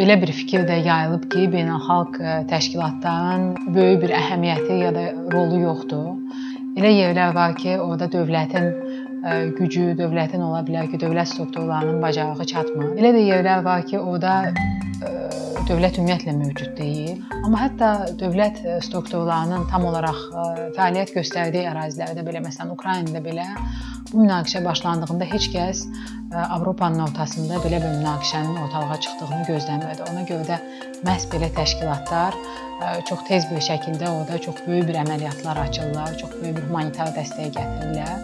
belə bir fikir də yayılıb ki, beynəlxalq e, təşkilatların böyük bir əhəmiyyəti ya da rolu yoxdur. Elə yerlər var ki, orada dövlətin e, gücü, dövlətin ola bilər ki, dövlət strukturlarının bacarığı çatmır. Elə də yerlər var ki, orada e, dövlət ümumiyyətlə mövcud deyil. Amma hətta dövlət strukturlarının tam olaraq fəaliyyət göstərdiyi ərazilərdə belə, məsələn, Ukraynada belə bu münaqişə başlandığında heç kəs Avropanın ortasında belə bir münaqişənin ortalığa çıxdığını gözləmirdi. Ona görə də məhz belə təşkilatlar çox tez bir şəkildə orada çox böyük bir əməliyyatlar açırlar, çox böyük bir humanitar dəstək gətirirlər.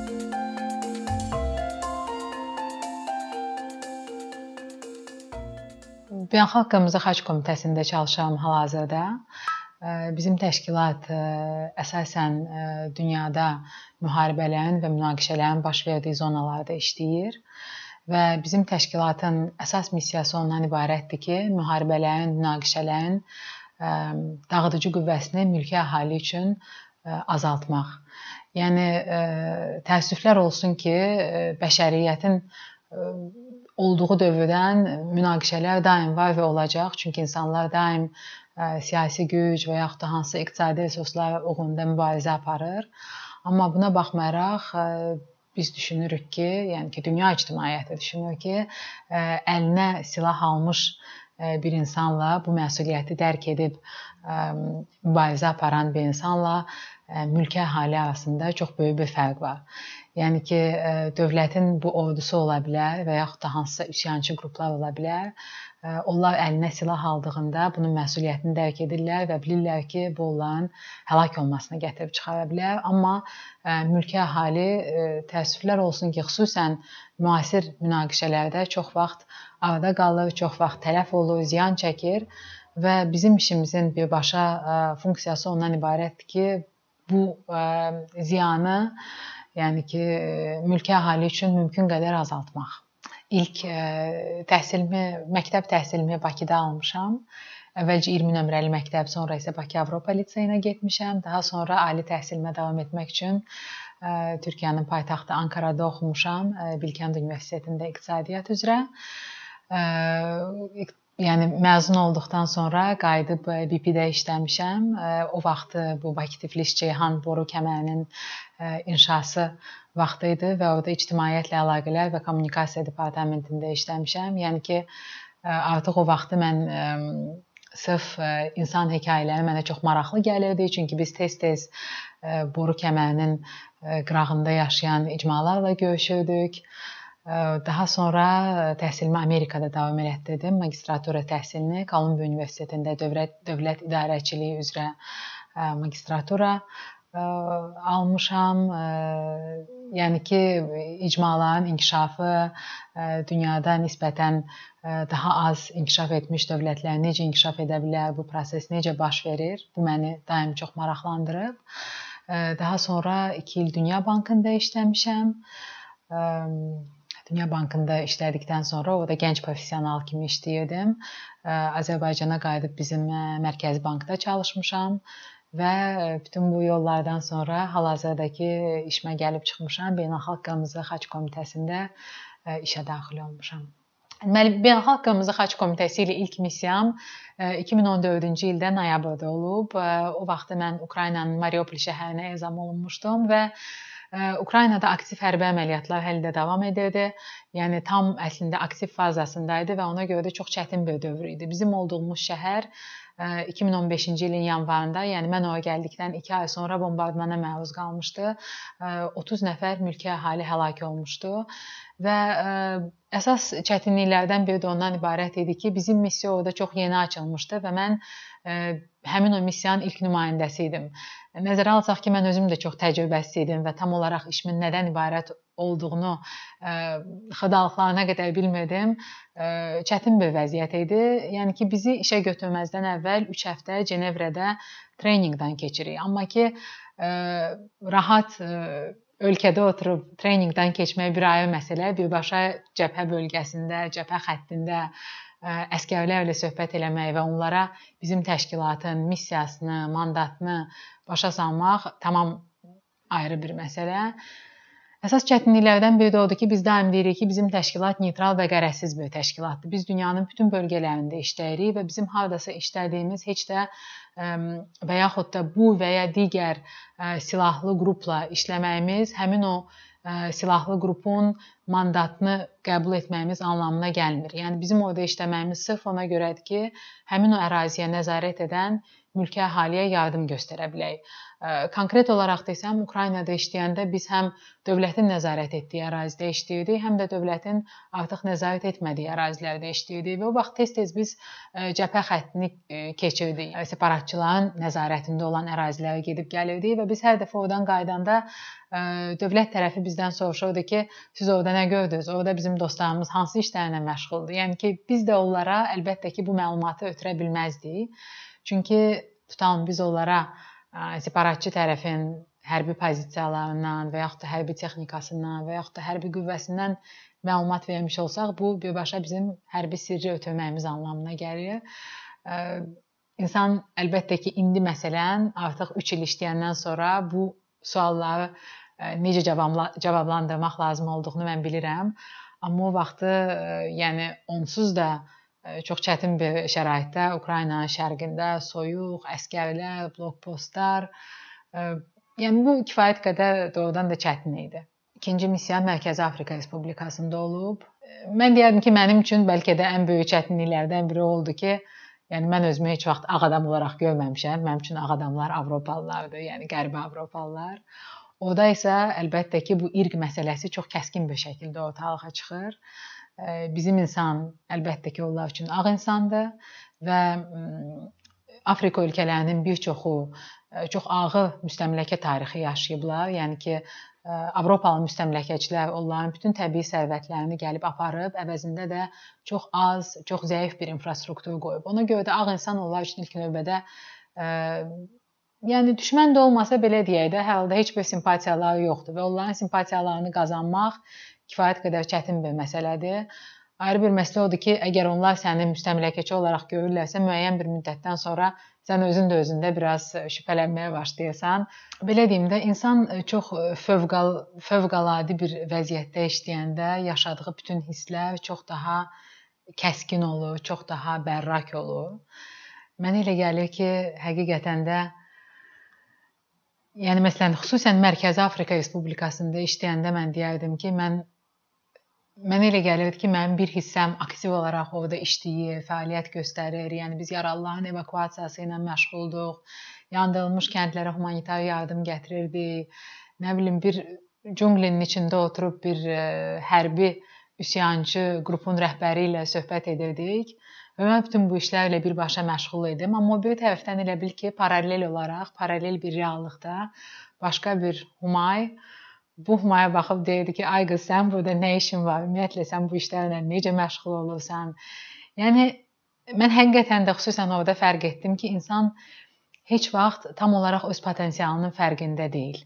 Beynəlxalq Qırmızı Xaç Komitəsində çalışıram hal-hazırda. Bizim təşkilat əsasən dünyada müharibələrin və münaqişələrin baş verdiyi zonalarda işləyir və bizim təşkilatın əsas missiyası ondan ibarətdir ki, müharibələrin, münaqişələrin dağıdıcı qüvvəsini mülki əhali üçün azaltmaq. Yəni təəssüflər olsun ki, bəşəriyyətin olduğu dövrdən münaqişələr daim var və olacaq. Çünki insanlar daim siyasi güc və yaxud da hansı iqtisadi resurslar uğrunda mübarizə aparır. Amma buna baxmayaraq biz düşünürük ki, yəni ki, dünya ictimaiyyəti düşünür ki, əlinə silah almış bir insanla bu məsuliyyəti dərk edib mübarizə aparan bir insanla mülki əhali arasında çox böyük bir fərq var. Yəni ki, dövlətin bu ordusu ola bilər və yaxud da hansısa üsyançı qruplar ola bilər. Onlar əlinə silah aldığında bunun məsuliyyətini dərk edirlər və bilirlər ki, bu onların həlak olmasına gətirib çıxara bilər. Amma mülki əhali təəssüflər olsun ki, xüsusən müasir münaqişələrdə çox vaxt arada qalır, çox vaxt tələf olur, ziyan çəkir və bizim işimizin birbaşa funksiyası ondan ibarətdir ki, bu ziyanı yəni ki, mülki əhali üçün mümkün qədər azaltmaq. İlk təhsilimi, məktəb təhsilimi Bakıda almışam. Əvvəlcə 20 nömrəli məktəb, sonra isə Bakı Avropa liseyinə getmişəm. Daha sonra ali təhsilimə davam etmək üçün Türkiyənin paytaxtı Ankarada oxumuşam, Bilkənd Universitetində iqtisadiyyat üzrə. Yəni məzun olduqdan sonra qayıdıb BP-də işləmişəm. O vaxt bu Bakı-Tiflis-Ceyhan boru kəmərinin inşası vaxtı idi və orada ictimaiyyətlə əlaqələr və kommunikasiya departamentində işləmişəm. Yəni ki, artıq o vaxtı mən sırf insan hekayələri mənə çox maraqlı gəlirdi, çünki biz tez-tez boru kəmərinin qırağında yaşayan icmalarla görüşürdük. Daha sonra təhsilimi Amerikada davam elətdirdim. Magistratura təhsilini Kolumbiya Universitetində dövlət dövlət idarəçiliyi üzrə magistratura almışam. Yəni ki, icmaların inkişafı dünyada nisbətən daha az inkişaf etmiş dövlətlər necə inkişaf edə bilər, bu proses necə baş verir? Bu məni daim çox maraqlandırıb. Daha sonra 2 il Dünya Bankında işləmişəm. Dünya Bankında işlədikdən sonra orada gənc professional kimi işləyirdim. Azərbaycana qayıdıb bizim Mərkəzi Bankda çalışmışam və bütün bu yollardan sonra hal-hazırdakı işimə gəlib çıxmışam. Beynəlxalq Qırmızı Xaç Komitəsində işə daxil olmuşam. Deməli, Beynəlxalq Qırmızı Xaç Komitəsi ilə ilk missiyam 2014-cü ildə noyabrda olub. O vaxt mən Ukraynanın Mariupol şəhərinə ezam olunmuşdum və Ukraynada aktiv hərbi əməliyyatlar hələ də davam edirdi. Yəni tam əslində aktiv fazasında idi və ona görə də çox çətin bir dövr idi. Bizim olduğumuz şəhər 2015-ci ilin yanvarında, yəni mən ora gəldikdən 2 ay sonra bombardmana məruz qalmışdı. 30 nəfər mülki əhali həlak olmuşdu və əsas çətinliklərdən biri də ondan ibarət idi ki, bizim missiya orada çox yeni açılmışdı və mən həmin o missiyanın ilk nümayəndəsi idim. Nəzərə alsaq ki, mən özüm də çox təcrübəsiz idim və tam olaraq işimin nədən ibarət olduğunu xırdalıqlarına qədər bilmirdim. Çətin bir vəziyyət idi. Yəni ki, bizi işə götürməzdən əvvəl 3 həftə Cenevrədə treninqdən keçirik. Amma ki, rahat ölkədə oturub treninqdən keçmək bir ayrı məsələ, birbaşa cəbhə bölgəsində, cəbhə xəttində əskərlərlə söhbət eləmək və onlara bizim təşkilatın missiyasını, mandatını başa salmaq tamam ayrı bir məsələ. Əsas çətinliklərdən biri də odur ki, biz daim deyirik ki, bizim təşkilat neytral və qərəzsiz bir təşkilatdır. Biz dünyanın bütün bölgələrində işləyirik və bizim hardasa işlədiyimiz heç də və yaxud da bu və ya digər silahlı qrupla işləməyimiz həmin o silahlı qrupun mandatını qəbul etməyimiz anlamına gəlmir. Yəni bizim orada işləməyimiz sırf ona görədir ki, həmin o əraziyə nəzarət edən mülki əhaliyə yardım göstərə bilək. Konkret olaraq desəm, Ukraynada işləyəndə biz həm dövlətin nəzarət etdiyi ərazidə işləyirdik, həm də dövlətin artıq nəzarət etmədiyi ərazilərdə işləyirdik və o vaxt tez-tez biz cəbhə xəttini keçirdik. Separatçıların nəzarətində olan ərazilərə gedib gəlirdik və biz hər dəfə oradan qayıdanda dövlət tərəfi bizdən soruşurdu ki, siz orada nə gördünüz? Orada bizim dostlarımız hansı işlərlə məşğuldur? Yəni ki, biz də onlara əlbəttə ki, bu məlumatı ötürə bilməzdik. Çünki tutalım biz onlara separatçı tərəfin hərbi pozisiyalarından və yaxud da hərbi texnikasından və yaxud da hərbi qüvvəsindən məlumat vermiş olsaq, bu birbaşa bizim hərbi sirri ötürməyimiz anlamına gəlir. İnsan əlbəttə ki, indi məsələn artıq 3 il işləyəndən sonra bu sualları necə cavablandırmaq lazım olduğunu mən bilirəm. Amma o vaxtı, yəni onsuz da çox çətin bir şəraitdə Ukraynanın şərqində soyuq, əskərlər, blokpostlar, yəni bu kifayət qədər doğrudan da çətin idi. İkinci missiya Mərkəzi Afrika Respublikasında olub. Mən deyərdim ki, mənim üçün bəlkə də ən böyük çətinliklərdən biri oldu ki, yəni mən özümü heç vaxt ağ adam olaraq görməmişəm. Mənim üçün ağ adamlar Avropalılardır, yəni qərbi Avropalılar. Oda isə əlbəttə ki, bu irq məsələsi çox kəskin bir şəkildə ortalığa çıxır bizim insan əlbəttə ki, onlar üçün ağ insandır və Afrika ölkələrinin bir çoxu çox ağır müstəmləkə tarixi yaşayıblar. Yəni ki, Avropalı müstəmləkəçilər onların bütün təbii sərvətlərini gəlib aparıb, əvəzində də çox az, çox zəif bir infrastruktur qoyub. Ona görə də ağ insan onlar üçün ilk növbədə yəni düşmən də olmasa belə deyək də, hər halda heç bir simpatiyaları yoxdur və onların simpatiyalarını qazanmaq kifayət qədər çətin bir məsələdir. Ayrı bir məsələ odur ki, əgər onlar səni müstəmləkəçi olaraq görürlərsə, müəyyən bir müddətdən sonra sən özün də özündə biraz şübhələnməyə başlayırsan. Belə deyim də, insan çox fövqal fövqəladə bir vəziyyətdə işləyəndə yaşadığı bütün hisslər çox daha kəskin olur, çox daha bərrak olur. Mənə elə gəlir ki, həqiqətən də yəni məsələn, xüsusən Mərkəzi Afrika Respublikasında işləyəndə mən deyərdim ki, mən Mənə elə gəlirdi ki, mənim bir hissəm aktiv olaraq orada işləyir, fəaliyyət göstərir. Yəni biz yaralıların evakuasiyası ilə məşğulduq. Yandırılmış kəndlərə humanitar yardım gətirirdik. Nə bilim bir cunglinin içində oturub bir ə, e, hərbi üsyançı qrupun rəhbəri ilə söhbət edirdik. Və mən bütün bu işlərlə birbaşa məşğul idim. Amma bir tərəfdən elə bil ki, paralel olaraq, paralel bir reallıqda başqa bir Humay bu Humaya baxıb deyirdi ki, ay qız sən burada nə işin var? Ümumiyyətlə sən bu işlərlə necə məşğul olursan? Yəni mən həqiqətən də xüsusən orada fərq etdim ki, insan heç vaxt tam olaraq öz potensialının fərqində deyil.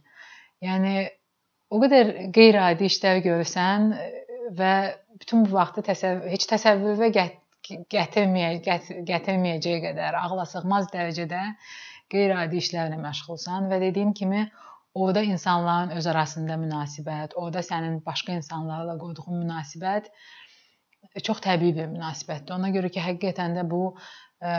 Yəni o qədər qeyri-adi işlər görürsən və bütün bu vaxtı təsəvvür heç təsəvvürə gətirməyə gətirməyəcəyi qədər ağla sığmaz dərəcədə qeyri-adi işlərlə məşğulsan və dediyim kimi Orda insanların öz arasında münasibət, orada sənin başqa insanlarla qurduğun münasibət çox təbii bir münasibətdir. Ona görə ki, həqiqətən də bu ə,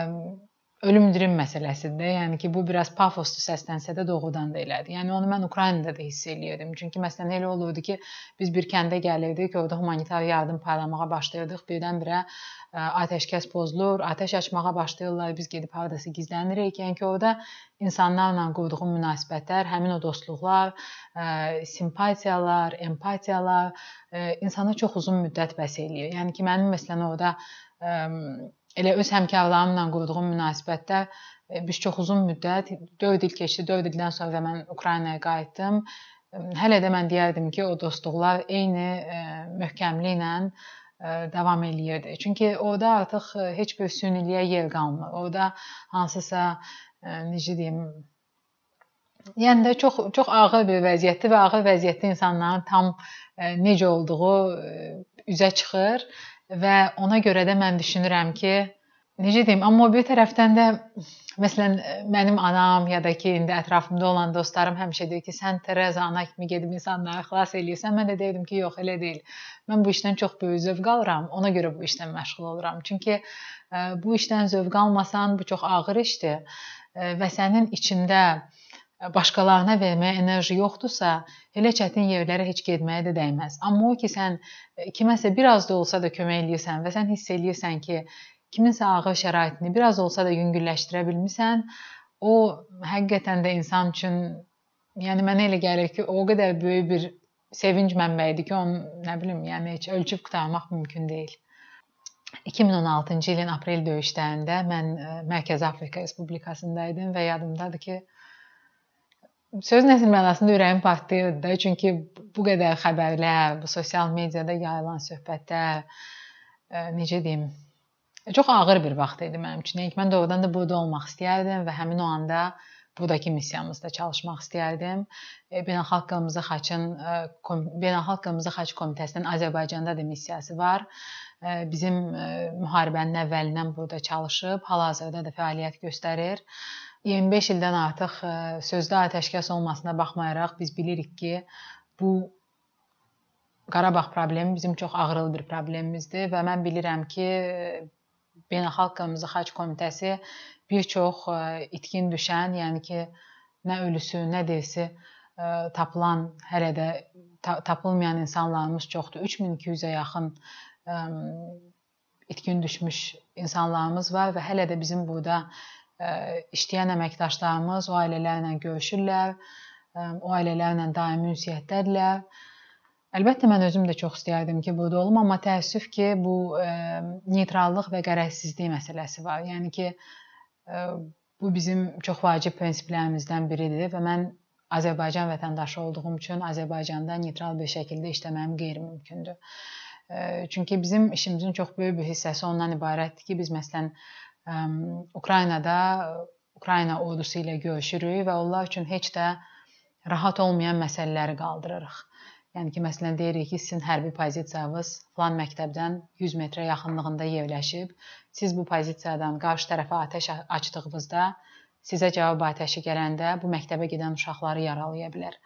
ölüm-dirim məsələsidir. Yəni ki, bu biraz pafoslu səslənsə də doğrudan da elədir. Yəni onu mən Ukraynada da hiss eləyirdim. Çünki məsələn elə olurdu ki, biz bir kəndə gəlirdik, orada humanitar yardım paylamağa başlayırdıq. Birdən-birə atəşkəs pozulur, atəş açmağa başlayırlar. Biz gedib hardasa gizlənirik. Yəni ki, orada insanlarla qurduğum münasibətlər, həmin o dostluqlar, simpatiyalar, empatiyalar insana çox uzun müddət bəs eləyir. Yəni ki, mənim məsələn orada elə öz həmkarlarımla qurduğum münasibətdə e, biz çox uzun müddət 4 il keçdi. 4 ildən sonra mən Ukraynaya qayıtdım. Hələ də mən deyərdim ki, o dostluqlar eyni e, möhkəmliklə e, davam eləyirdi. Çünki orada artıq heç bir sünniliyə yer qalmır. Orada hansısa necə deyim, Yəni də çox çox ağır bir vəziyyətdir və ağır vəziyyətdə insanların tam necə olduğu üzə çıxır və ona görə də mən düşünürəm ki, necə deyim, amma bir tərəfdən də məsələn mənim anam ya da ki, indi ətrafımda olan dostlarım həmişə deyir ki, sən Tereza ana kimi gedib insanları xilas eləyirsən. Mən də deyirdim ki, yox, elə deyil. Mən bu işdən çox böyük zövq alıram. Ona görə bu işlə məşğul oluram. Çünki ə, bu işdən zövq almasan, bu çox ağır işdir ə, və sənin içində başqalarına verməyə enerji yoxdursa, elə çətin yerlərə heç getməyə də dəyməz. Amma o ki, sən kiməsə biraz da olsa da kömək eləyirsən və sən hiss eləyirsən ki, kiminsə ağır şəraitini biraz olsa da yüngülləşdirə bilmisən, o həqiqətən də insan üçün, yəni mənə elə gəlir ki, o qədər böyük bir sevinc mənbəyidir ki, onu nə bilim, yəni heç ölçüb qurtarmaq mümkün deyil. 2016-cı ilin aprel döyüşlərində mən Mərkəzi Afrika Respublikasında idim və yadımdadır ki, sözün əsl mənasında ürəyim partlayırdı da, çünki bu qədər xəbərlər, bu sosial mediada yayılan söhbətlər, necə deyim, çox ağır bir vaxt idi mənim üçün. Yəni mən doğrudan da burada olmaq istəyərdim və həmin o anda buradakı missiyamızda çalışmaq istəyərdim. Beynəlxalq Qırmızı Xaçın Beynəlxalq Qırmızı Xaç Komitəsinin Azərbaycanda da missiyası var. Bizim müharibənin əvvəlindən burada çalışıb, hal-hazırda da fəaliyyət göstərir. 25 ildən artıq e, sözdə atəşkəs olmasına baxmayaraq biz bilirik ki, bu Qarabağ problemi bizim çox ağrılı bir problemimizdir və mən bilirəm ki, Beynəlxalq Qırmızı Xaç Komitəsi bir çox e, itkin düşən, yəni ki, nə ölüsü, nə dirisi e, tapılan, hələ də tapılmayan insanlarımız çoxdur. 3200-ə yaxın itkin düşmüş insanlarımız var və hələ də bizim burada işləyən əməkdaşlarımız o ailələrlə görüşürlər, o ailələrlə daimi ünsiyyətdədirlər. Əlbəttə mən özüm də çox istəyərdim ki, burada olum, amma təəssüf ki, bu neytrallıq və qərəzsizlik məsələsi var. Yəni ki, bu bizim çox vacib prinsiplərimizdən biridir və mən Azərbaycan vətəndaşı olduğum üçün Azərbaycanda neytral bir şəkildə işləməyim qeyri-mümkündür. Çünki bizim işimizin çox böyük bir hissəsi ondan ibarətdir ki, biz məsələn Ukraynada Ukrayna ordusu ilə görüşürük və onlar üçün heç də rahat olmayan məsələləri qaldırırıq. Yəni ki, məsələn deyirik ki, sizin hərbi pozisiyanız falan məktəbdən 100 metrə yaxınlığında yerləşib. Siz bu pozisiyadan qarşı tərəfə atəş açdığınızda sizə cavab atəşi gələndə bu məktəbə gedən uşaqları yaralaya bilər.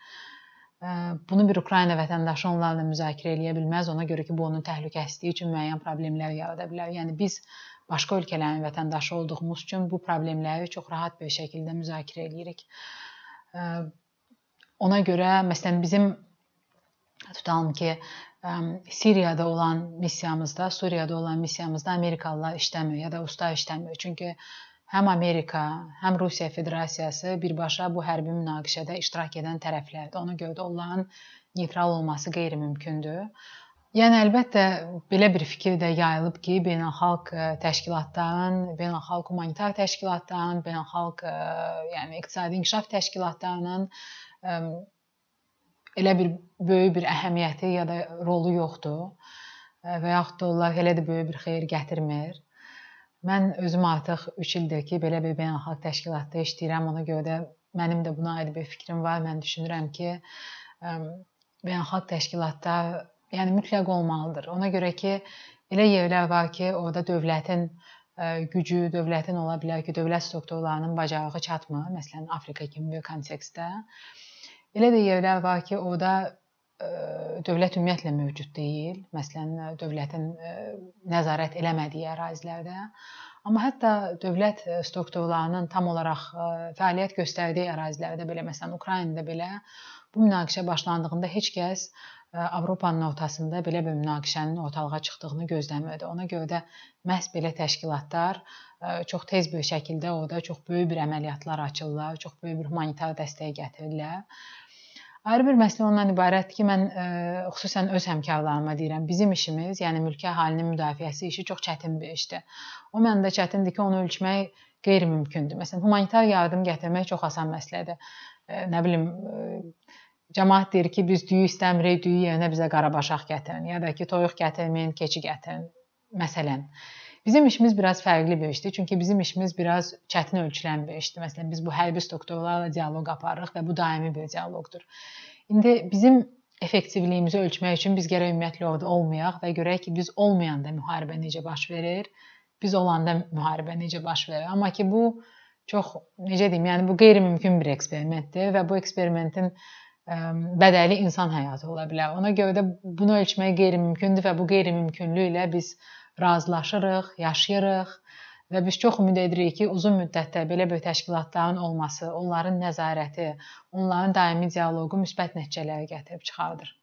Bunu bir Ukrayna vətəndaşı onlarla müzakirə edə bilməz. Ona görə ki, bu onun təhlükəsizliyi üçün müəyyən problemlər yarada bilər. Yəni biz başqa ölkələrin vətəndaşı olduğumuz üçün bu problemləri çox rahat bir şəkildə müzakirə edirik. Ona görə məsələn bizim tutalım ki, Suriyada olan missiyamızda, Suriyada olan missiyamızda Amerikalılar işləmir ya da usta işləmir. Çünki həm Amerika, həm Rusiya Federasiyası birbaşa bu hərbi münaqişədə iştirak edən tərəflərdir. Ona görə də onların neytral olması qeyri-mümkündür. Yəni əlbəttə belə bir fikir də yayılıb ki, beynəlxalq e, təşkilatların, beynəlxalq humanitar təşkilatların, beynəlxalq e, yəni iqtisadi inkişaf təşkilatlarının e, elə bir böyük bir əhəmiyyəti ya da rolu yoxdur və yaxud da onlar elə də böyük bir xeyir gətirmir. Mən özüm artıq 3 ildir ki, belə bir beynəlxalq təşkilatda işləyirəm. Ona görə də mənim də buna aid bir fikrim var. Mən düşünürəm ki, beynəlxalq təşkilatlar yəni mütləq olmalıdır. Ona görə ki, elə yerlər var ki, orada dövlətin e, gücü, dövlətin ola bilər ki, dövlət strukturlarının bacarığı çatmır, məsələn, Afrika kimi bir kontekstdə. Elə də yerlər var ki, orada e, dövlət ümumiyyətlə mövcud deyil. Məsələn, dövlətin e, nəzarət eləmədiyi ərazilərdə. Amma hətta dövlət strukturlarının tam olaraq fəaliyyət göstərdiyi ərazilərdə belə, məsələn, Ukraynada belə bu münaqişə başlandığında heç kəs Avropanın ortasında belə bir münaqişənin ortalığa çıxdığını gözləmirdi. Ona görə də məhz belə təşkilatlar çox tez bir şəkildə orada çox böyük bir əməliyyatlar açırlar, çox böyük bir humanitar dəstək gətirirlər. Ayrı bir məsələ ondan ibarətdir ki, mən ə, xüsusən öz həmkarlarıma deyirəm, bizim işimiz, yəni mülki əhalinin müdafiəsi işi çox çətin bir işdir. O mənada çətindir ki, onu ölçmək qeyri-mümkündür. Məsələn, humanitar yardım gətirmək çox asan məsələdir. Ə, nə bilim, ə, Cəmaət deyir ki, biz düyü istəmirik, düyü yerinə bizə qarabaşaq gətirin, ya da ki, toyuq gətirməyin, keçi gətirin. Məsələn, bizim işimiz biraz fərqli bir işdir, çünki bizim işimiz biraz çətin ölçülən bir işdir. Məsələn, biz bu hərbi strukturlarla dialoq aparırıq və bu daimi bir dialoqdur. İndi bizim effektivliyimizi ölçmək üçün biz gərək ümumiyyətlə orada olmayaq və görək ki, biz olmayanda müharibə necə baş verir, biz olanda müharibə necə baş verir. Amma ki bu çox necə deyim, yəni bu qeyri-mümkün bir eksperimentdir və bu eksperimentin bədəli insan həyatı ola bilər. Ona görə də bunu ölçmək qeyri-mümkündür və bu qeyri-mümkünlüklə biz razılaşırıq, yaşayırıq və biz çox ümid edirik ki, uzun müddətdə belə bir təşkilatların olması, onların nəzarəti, onların daimi dialoqu müsbət nəticələr gətirib çıxardır.